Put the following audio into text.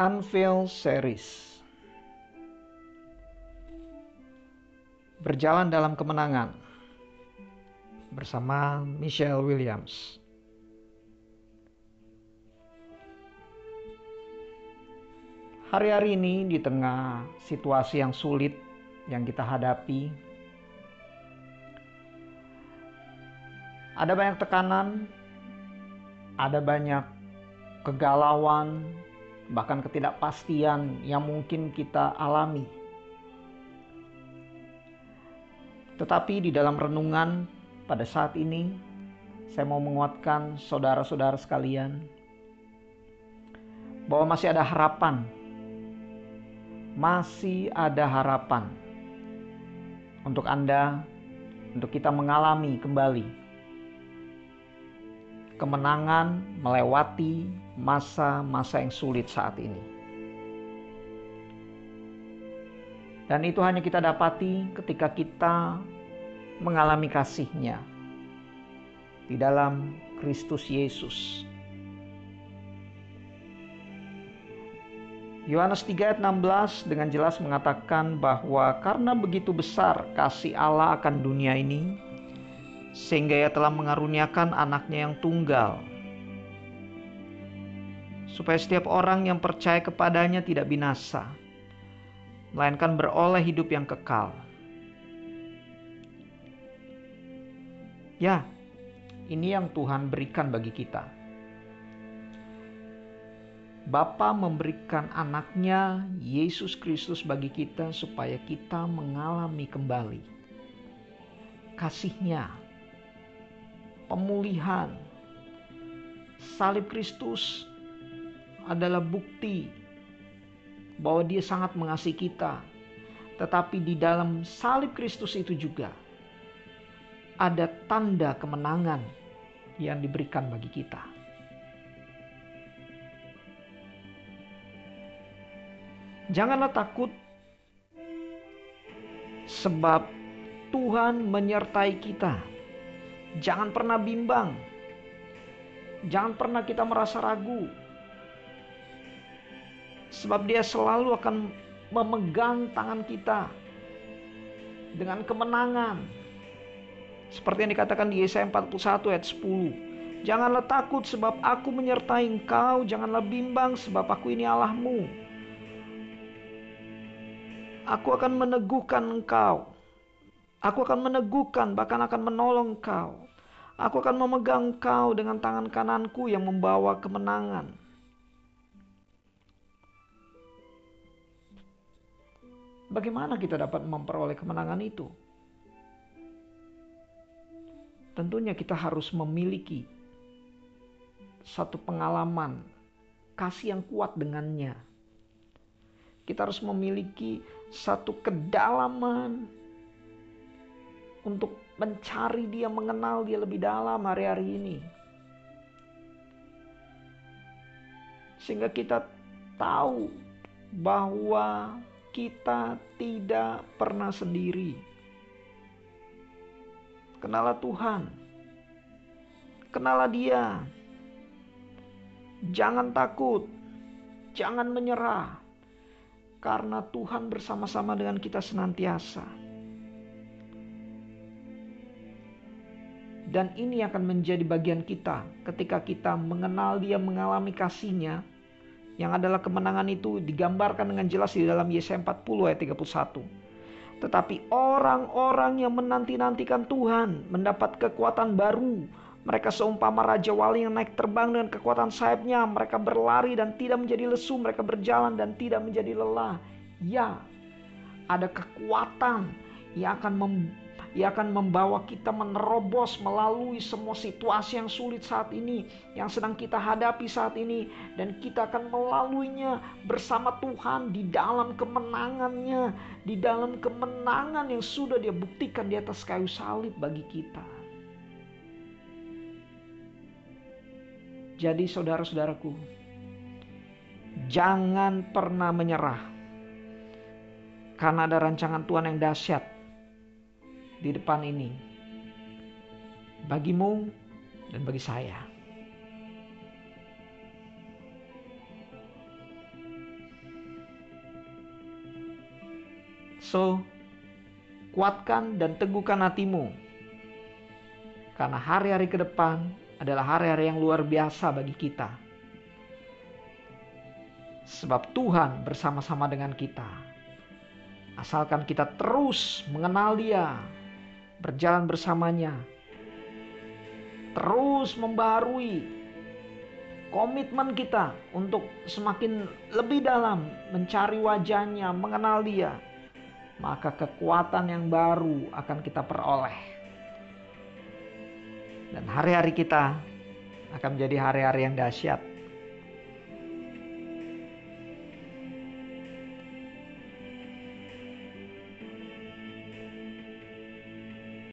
Unveil Series Berjalan dalam kemenangan bersama Michelle Williams. Hari-hari ini di tengah situasi yang sulit yang kita hadapi, ada banyak tekanan, ada banyak kegalauan, bahkan ketidakpastian yang mungkin kita alami. Tetapi di dalam renungan pada saat ini, saya mau menguatkan saudara-saudara sekalian bahwa masih ada harapan. Masih ada harapan untuk Anda, untuk kita mengalami kembali kemenangan melewati masa-masa yang sulit saat ini. Dan itu hanya kita dapati ketika kita mengalami kasihnya di dalam Kristus Yesus. Yohanes 3 ayat 16 dengan jelas mengatakan bahwa karena begitu besar kasih Allah akan dunia ini, sehingga ia telah mengaruniakan anaknya yang tunggal, supaya setiap orang yang percaya kepadanya tidak binasa, melainkan beroleh hidup yang kekal. Ya, ini yang Tuhan berikan bagi kita. Bapa memberikan anaknya Yesus Kristus bagi kita supaya kita mengalami kembali kasihnya, pemulihan. Salib Kristus adalah bukti bahwa dia sangat mengasihi kita. Tetapi di dalam salib Kristus itu juga ada tanda kemenangan yang diberikan bagi kita. Janganlah takut, sebab Tuhan menyertai kita. Jangan pernah bimbang, jangan pernah kita merasa ragu, sebab Dia selalu akan memegang tangan kita dengan kemenangan. Seperti yang dikatakan di Yesaya 41 ayat 10. Janganlah takut sebab aku menyertai engkau, janganlah bimbang sebab aku ini Allahmu. Aku akan meneguhkan engkau. Aku akan meneguhkan bahkan akan menolong engkau. Aku akan memegang engkau dengan tangan kananku yang membawa kemenangan. Bagaimana kita dapat memperoleh kemenangan itu? Tentunya kita harus memiliki satu pengalaman kasih yang kuat dengannya. Kita harus memiliki satu kedalaman untuk mencari dia, mengenal dia lebih dalam hari-hari ini. Sehingga kita tahu bahwa kita tidak pernah sendiri. Kenalah Tuhan. Kenalah Dia. Jangan takut. Jangan menyerah. Karena Tuhan bersama-sama dengan kita senantiasa. Dan ini akan menjadi bagian kita ketika kita mengenal dia, mengalami kasihnya, yang adalah kemenangan itu digambarkan dengan jelas di dalam Yesaya 40 ayat 31. Tetapi orang-orang yang menanti-nantikan Tuhan mendapat kekuatan baru. Mereka seumpama raja wali yang naik terbang dengan kekuatan sayapnya. Mereka berlari dan tidak menjadi lesu. Mereka berjalan dan tidak menjadi lelah. Ya, ada kekuatan yang akan ia akan membawa kita menerobos melalui semua situasi yang sulit saat ini, yang sedang kita hadapi saat ini, dan kita akan melaluinya bersama Tuhan di dalam kemenangannya, di dalam kemenangan yang sudah Dia buktikan di atas kayu salib bagi kita. Jadi, saudara-saudaraku, jangan pernah menyerah, karena ada rancangan Tuhan yang dahsyat di depan ini. Bagimu dan bagi saya. So, kuatkan dan teguhkan hatimu. Karena hari-hari ke depan adalah hari-hari yang luar biasa bagi kita. Sebab Tuhan bersama-sama dengan kita. Asalkan kita terus mengenal Dia, berjalan bersamanya, terus membarui komitmen kita untuk semakin lebih dalam mencari wajahnya, mengenal dia, maka kekuatan yang baru akan kita peroleh. Dan hari-hari kita akan menjadi hari-hari yang dahsyat.